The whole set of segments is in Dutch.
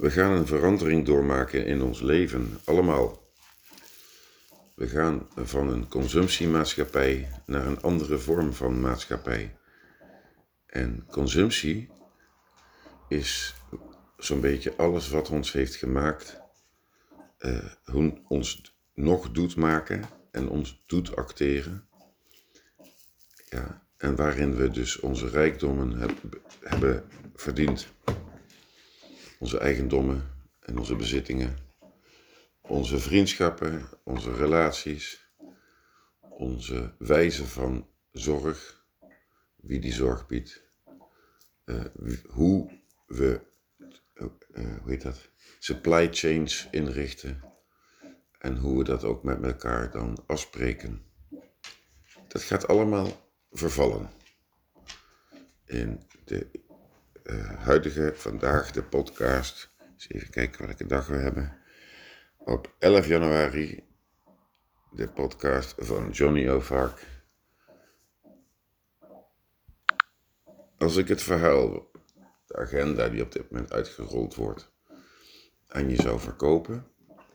We gaan een verandering doormaken in ons leven, allemaal. We gaan van een consumptiemaatschappij naar een andere vorm van maatschappij. En consumptie is zo'n beetje alles wat ons heeft gemaakt, uh, ons nog doet maken en ons doet acteren. Ja, en waarin we dus onze rijkdommen heb, hebben verdiend. Onze eigendommen en onze bezittingen. Onze vriendschappen, onze relaties. Onze wijze van zorg. Wie die zorg biedt. Uh, hoe we, uh, hoe heet dat? Supply chains inrichten. En hoe we dat ook met elkaar dan afspreken. Dat gaat allemaal vervallen. In de uh, huidige, vandaag, de podcast. Eens even kijken welke dag we hebben. Op 11 januari, de podcast van Johnny O'Vark. Als ik het verhaal, de agenda die op dit moment uitgerold wordt, aan je zou verkopen,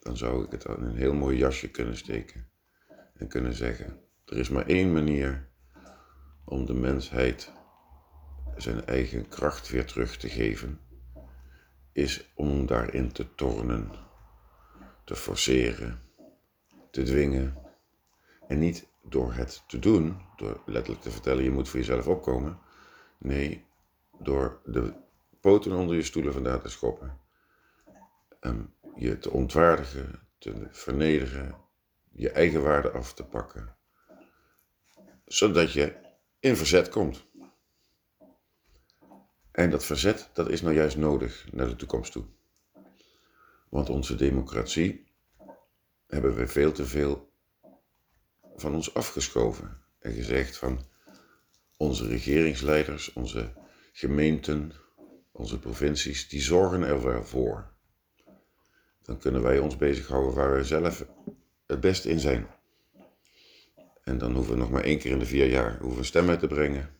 dan zou ik het in een heel mooi jasje kunnen steken. En kunnen zeggen: er is maar één manier om de mensheid zijn eigen kracht weer terug te geven, is om daarin te tornen, te forceren, te dwingen. En niet door het te doen, door letterlijk te vertellen je moet voor jezelf opkomen. Nee, door de poten onder je stoelen vandaan te schoppen. En je te ontwaardigen, te vernederen, je eigen waarde af te pakken. Zodat je in verzet komt. En dat verzet, dat is nou juist nodig naar de toekomst toe. Want onze democratie hebben we veel te veel van ons afgeschoven. En gezegd van onze regeringsleiders, onze gemeenten, onze provincies, die zorgen er wel voor. Dan kunnen wij ons bezighouden waar we zelf het beste in zijn. En dan hoeven we nog maar één keer in de vier jaar hoeven stemmen te brengen.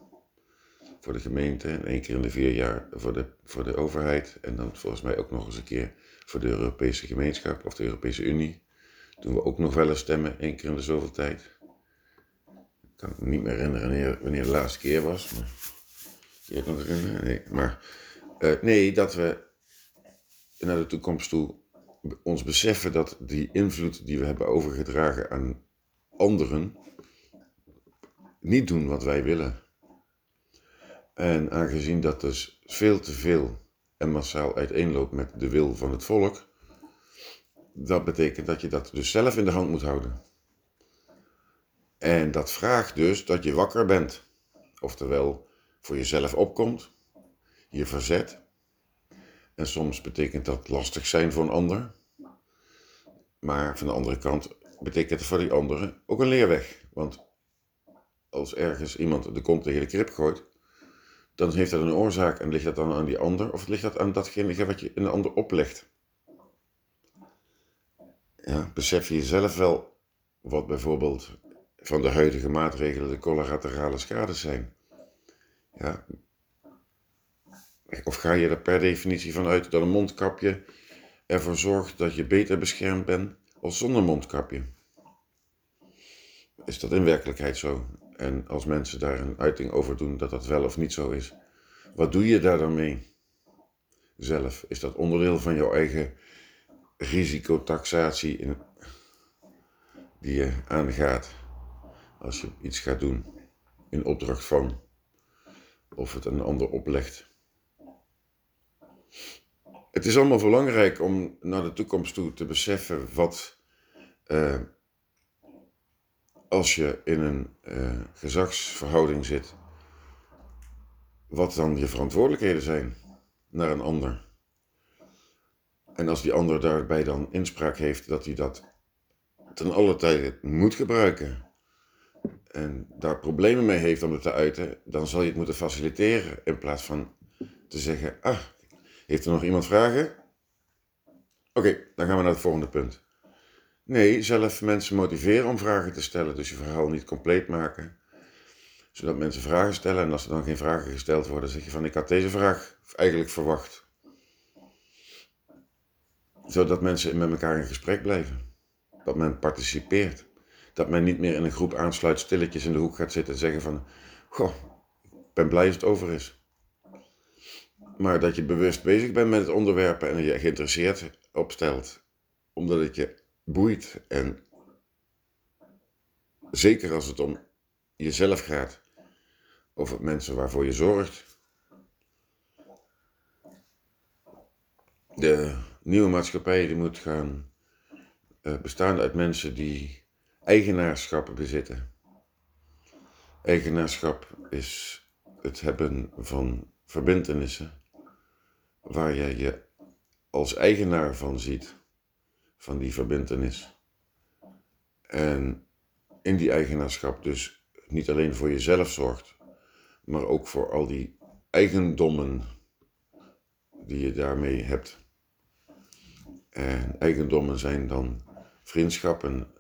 Voor de gemeente en één keer in de vier jaar voor de, voor de overheid. En dan volgens mij ook nog eens een keer voor de Europese gemeenschap of de Europese Unie. Doen we ook nog wel eens stemmen, één keer in de zoveel tijd. Ik kan me niet meer herinneren wanneer, wanneer de laatste keer was. Maar, je nog herinneren? Nee, maar uh, nee, dat we naar de toekomst toe ons beseffen dat die invloed die we hebben overgedragen aan anderen, niet doen wat wij willen. En aangezien dat dus veel te veel en massaal uiteenloopt met de wil van het volk, dat betekent dat je dat dus zelf in de hand moet houden. En dat vraagt dus dat je wakker bent. Oftewel, voor jezelf opkomt, je verzet. En soms betekent dat lastig zijn voor een ander. Maar van de andere kant betekent het voor die anderen ook een leerweg. Want als ergens iemand de kont tegen de krip gooit, dan heeft dat een oorzaak en ligt dat dan aan die ander of ligt dat aan datgene wat je een ander oplegt? Ja, besef je jezelf wel wat bijvoorbeeld van de huidige maatregelen de collaterale schades zijn? Ja. Of ga je er per definitie van uit dat een mondkapje ervoor zorgt dat je beter beschermd bent als zonder mondkapje? Is dat in werkelijkheid zo? En als mensen daar een uiting over doen dat dat wel of niet zo is, wat doe je daar dan mee? Zelf, is dat onderdeel van jouw eigen risicotaxatie in, die je aangaat als je iets gaat doen in opdracht van of het een ander oplegt? Het is allemaal belangrijk om naar de toekomst toe te beseffen wat. Uh, als je in een uh, gezagsverhouding zit, wat dan je verantwoordelijkheden zijn naar een ander. En als die ander daarbij dan inspraak heeft dat hij dat ten alle tijde moet gebruiken en daar problemen mee heeft om het te uiten, dan zal je het moeten faciliteren in plaats van te zeggen, ah, heeft er nog iemand vragen? Oké, dan gaan we naar het volgende punt. Nee, zelf mensen motiveren om vragen te stellen. Dus je verhaal niet compleet maken. Zodat mensen vragen stellen en als er dan geen vragen gesteld worden, zeg je van ik had deze vraag eigenlijk verwacht. zodat mensen met elkaar in gesprek blijven. Dat men participeert. Dat men niet meer in een groep aansluit, stilletjes in de hoek gaat zitten en zeggen van... Goh, ik ben blij als het over is. Maar dat je bewust bezig bent met het onderwerp en je geïnteresseerd opstelt. Omdat het je boeit en zeker als het om jezelf gaat, over mensen waarvoor je zorgt. De nieuwe maatschappij die moet gaan uh, bestaan uit mensen die eigenaarschap bezitten. Eigenaarschap is het hebben van verbindenissen waar je je als eigenaar van ziet, van die verbindenis. En in die eigenaarschap dus niet alleen voor jezelf zorgt, maar ook voor al die eigendommen die je daarmee hebt. En eigendommen zijn dan vriendschappen,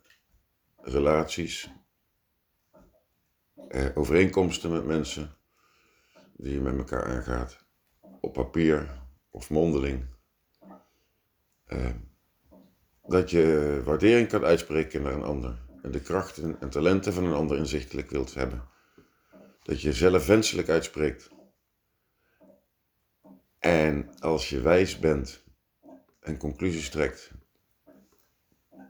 relaties, eh, overeenkomsten met mensen die je met elkaar aangaat, op papier of mondeling. Dat je waardering kan uitspreken naar een ander en de krachten en talenten van een ander inzichtelijk wilt hebben. Dat je zelf wenselijk uitspreekt. En als je wijs bent en conclusies trekt,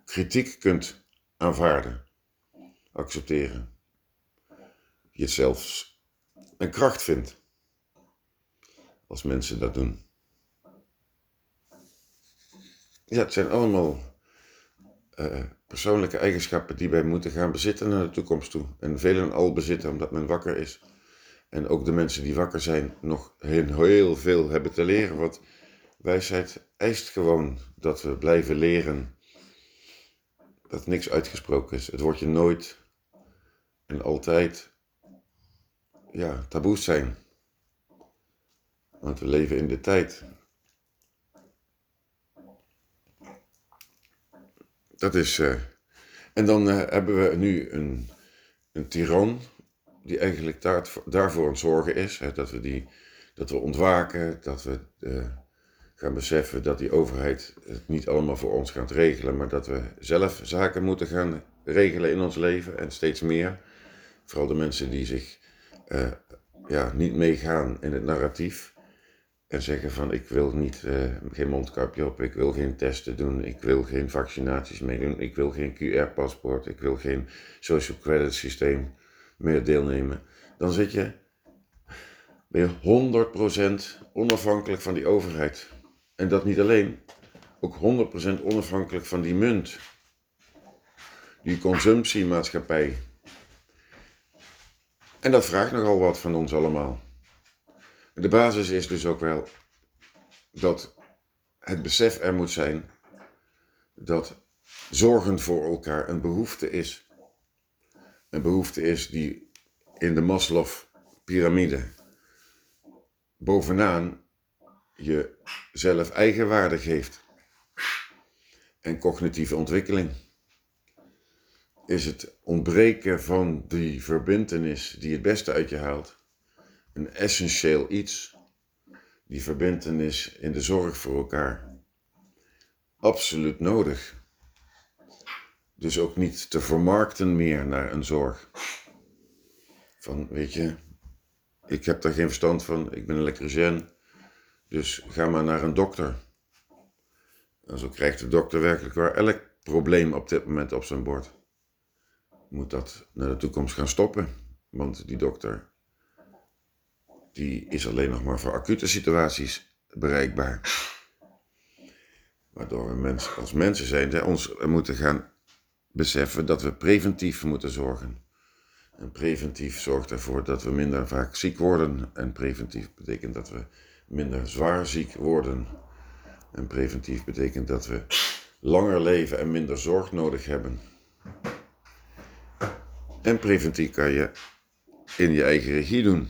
kritiek kunt aanvaarden, accepteren, je zelfs een kracht vindt als mensen dat doen. Ja, het zijn allemaal uh, persoonlijke eigenschappen die wij moeten gaan bezitten naar de toekomst toe. En velen al bezitten omdat men wakker is. En ook de mensen die wakker zijn nog heel, heel veel hebben te leren. Want wijsheid eist gewoon dat we blijven leren. Dat niks uitgesproken is. Het wordt je nooit en altijd ja, taboes zijn. Want we leven in de tijd. Dat is. Uh, en dan uh, hebben we nu een, een tiran die eigenlijk daar, daarvoor aan zorgen is. Hè, dat, we die, dat we ontwaken, dat we uh, gaan beseffen dat die overheid het niet allemaal voor ons gaat regelen, maar dat we zelf zaken moeten gaan regelen in ons leven en steeds meer. Vooral de mensen die zich ja, niet meegaan in het narratief en zeggen van ik wil niet, uh, geen mondkapje op, ik wil geen testen doen, ik wil geen vaccinaties meedoen, ik wil geen QR-paspoort, ik wil geen social credit systeem meer deelnemen. Dan zit je, je 100% onafhankelijk van die overheid. En dat niet alleen, ook 100% onafhankelijk van die munt. Die consumptiemaatschappij. En dat vraagt nogal wat van ons allemaal. De basis is dus ook wel dat het besef er moet zijn dat zorgen voor elkaar een behoefte is. Een behoefte is die in de Maslow-pyramide bovenaan je zelf eigenwaarde geeft. En cognitieve ontwikkeling is het ontbreken van die verbindenis die het beste uit je haalt een essentieel iets, die verbindenis in de zorg voor elkaar. Absoluut nodig. Dus ook niet te vermarkten meer naar een zorg. Van, weet je, ik heb daar geen verstand van, ik ben een elektricien, dus ga maar naar een dokter. En zo krijgt de dokter werkelijk waar elk probleem op dit moment op zijn bord. Moet dat naar de toekomst gaan stoppen, want die dokter die is alleen nog maar voor acute situaties bereikbaar. Waardoor we mensen, als mensen zijn, ons moeten gaan beseffen dat we preventief moeten zorgen. En preventief zorgt ervoor dat we minder vaak ziek worden. En preventief betekent dat we minder zwaar ziek worden. En preventief betekent dat we langer leven en minder zorg nodig hebben. En preventief kan je in je eigen regie doen.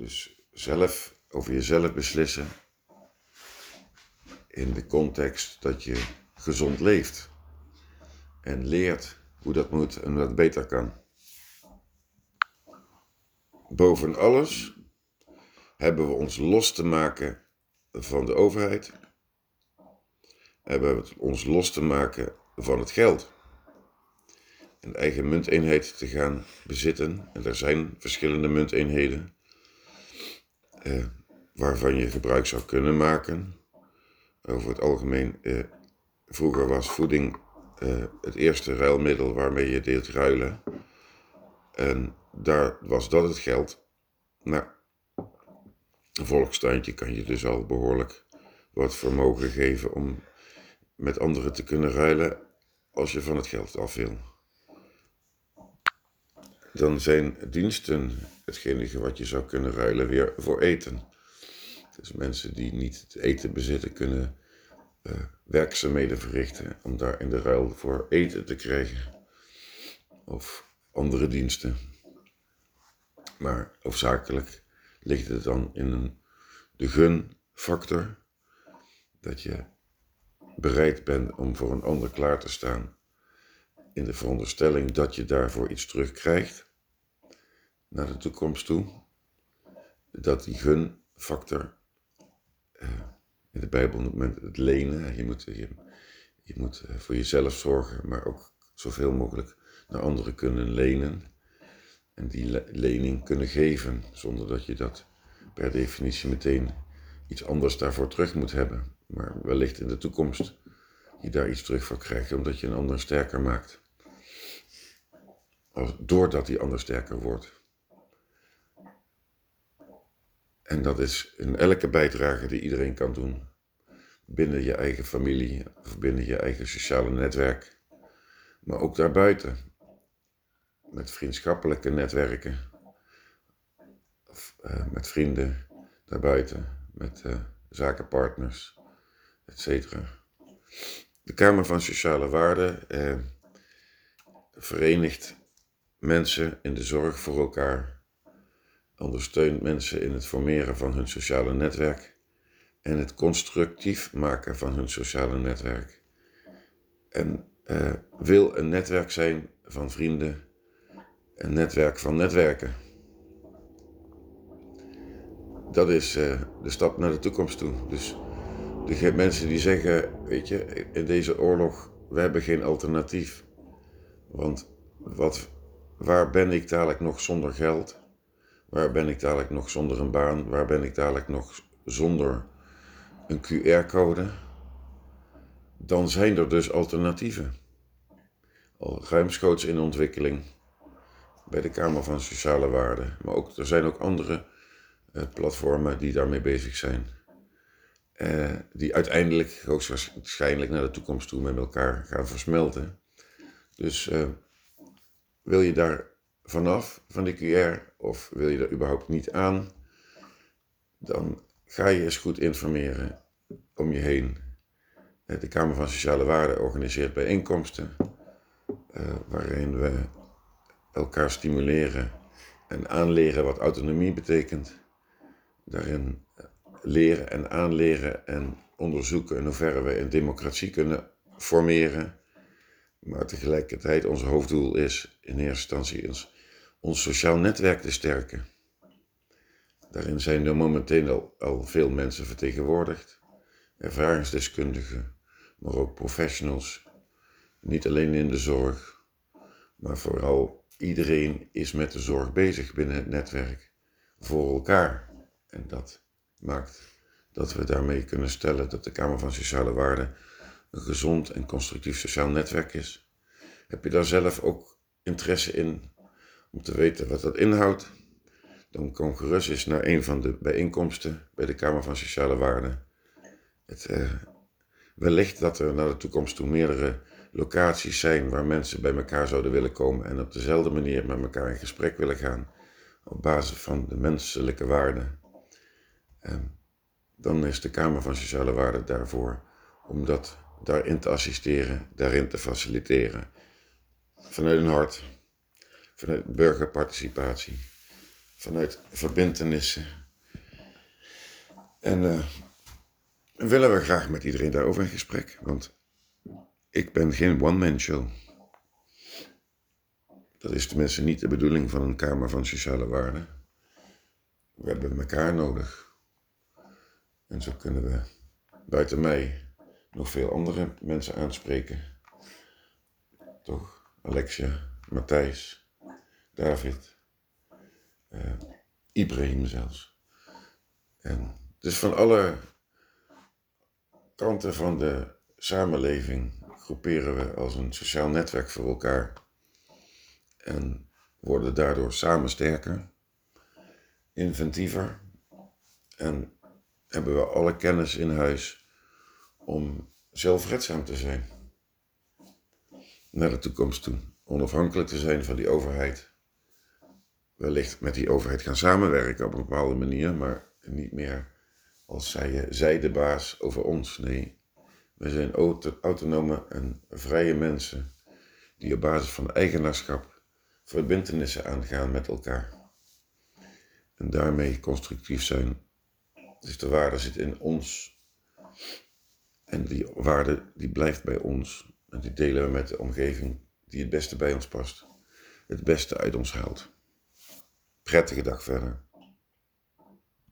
Dus zelf over jezelf beslissen in de context dat je gezond leeft en leert hoe dat moet en hoe dat beter kan. Boven alles hebben we ons los te maken van de overheid hebben we ons los te maken van het geld. Een eigen munteenheid te gaan bezitten. En er zijn verschillende munteenheden eh, waarvan je gebruik zou kunnen maken. Over het algemeen, eh, vroeger was voeding eh, het eerste ruilmiddel waarmee je deed ruilen. En daar was dat het geld. Nou, een volkstuintje kan je dus al behoorlijk wat vermogen geven om met anderen te kunnen ruilen als je van het geld af wil. Dan zijn diensten hetgene wat je zou kunnen ruilen weer voor eten. Dus mensen die niet het eten bezitten kunnen uh, werkzaamheden verrichten om daar in de ruil voor eten te krijgen. Of andere diensten. Maar hoofdzakelijk ligt het dan in een, de gunfactor. Dat je bereid bent om voor een ander klaar te staan. In de veronderstelling dat je daarvoor iets terugkrijgt. Naar de toekomst toe. Dat die gunfactor. Uh, in de Bijbel noemt men het lenen. Je moet, je, je moet eh, voor jezelf zorgen, maar ook zoveel mogelijk naar anderen kunnen lenen. En die lening kunnen geven, zonder dat je dat per definitie meteen iets anders daarvoor terug moet hebben. Maar wellicht in de toekomst je daar iets terug voor krijgt, omdat je een ander sterker maakt. Doordat die ander sterker wordt. En dat is in elke bijdrage die iedereen kan doen. Binnen je eigen familie of binnen je eigen sociale netwerk. Maar ook daarbuiten. Met vriendschappelijke netwerken. Of uh, met vrienden daarbuiten. Met uh, zakenpartners, etc. De Kamer van Sociale Waarden eh, verenigt mensen in de zorg voor elkaar ondersteunt mensen in het formeren van hun sociale netwerk en het constructief maken van hun sociale netwerk. En uh, wil een netwerk zijn van vrienden, een netwerk van netwerken. Dat is uh, de stap naar de toekomst toe. Dus de mensen die zeggen, weet je, in deze oorlog, we hebben geen alternatief. Want wat, waar ben ik dadelijk nog zonder geld? Waar ben ik dadelijk nog zonder een baan? Waar ben ik dadelijk nog zonder een QR-code? Dan zijn er dus alternatieven. Al ruimschoots in ontwikkeling bij de Kamer van Sociale Waarden. Maar ook, er zijn ook andere uh, platformen die daarmee bezig zijn. Uh, die uiteindelijk hoogstwaarschijnlijk naar de toekomst toe met elkaar gaan versmelten. Dus uh, wil je daar vanaf van de QR of wil je er überhaupt niet aan, dan ga je eens goed informeren om je heen. De Kamer van Sociale Waarden organiseert bijeenkomsten uh, waarin we elkaar stimuleren en aanleren wat autonomie betekent. Daarin eh, leren en aanleren en onderzoeken in hoeverre we een democratie kunnen formeren. Maar tegelijkertijd ons hoofddoel is in eerste instantie ons ons sociaal netwerk te sterken. Daarin zijn er momenteel al, al veel mensen vertegenwoordigd, ervaringsdeskundigen, maar ook professionals, niet alleen in de zorg, maar vooral iedereen is met de zorg bezig binnen het netwerk, voor elkaar. En dat maakt dat we daarmee kunnen stellen dat de Kamer van Sociale Waarden een gezond en constructief sociaal netwerk is. Heb je daar zelf ook interesse in om te weten wat dat inhoudt, dan kom gerust eens naar een van de bijeenkomsten bij de Kamer van Sociale Waarden. Het, uh, wellicht dat er naar de toekomst toe meerdere locaties zijn waar mensen bij elkaar zouden willen komen en op dezelfde manier met elkaar in gesprek willen gaan op basis van de menselijke waarden. Uh, dan is de Kamer van Sociale Waarden daarvoor om dat daarin te assisteren, daarin te faciliteren. Vanuit een hart vanuit burgerparticipatie, vanuit verbindenissen. En uh, willen we graag met iedereen daarover in gesprek, want ik ben geen one-man show. Dat is tenminste niet de bedoeling van een Kamer van Sociale Waarden. We hebben elkaar nodig. En zo kunnen we buiten mij nog veel andere mensen aanspreken. Toch? Alexia, Matthijs, David, uh, Ibrahim zelfs. En dus van alle kanten van de samenleving groeperen we als een sociaal netwerk voor elkaar. En worden daardoor samen sterker, inventiever en hebben we alle kennis in huis om zelfredzaam te zijn. Naar de toekomst toe. Onafhankelijk te zijn van die overheid. Wellicht met die overheid gaan samenwerken op een bepaalde manier, maar niet meer als zij, zij de baas over ons. Nee, we zijn autonome en vrije mensen die op basis van eigenaarschap verbindenissen aangaan met elkaar. En daarmee constructief zijn. Dus de waarde zit in ons. En die waarde die blijft bij ons. En die delen we met de omgeving die het beste bij ons past. Het beste uit ons haalt. Prettige dag verder.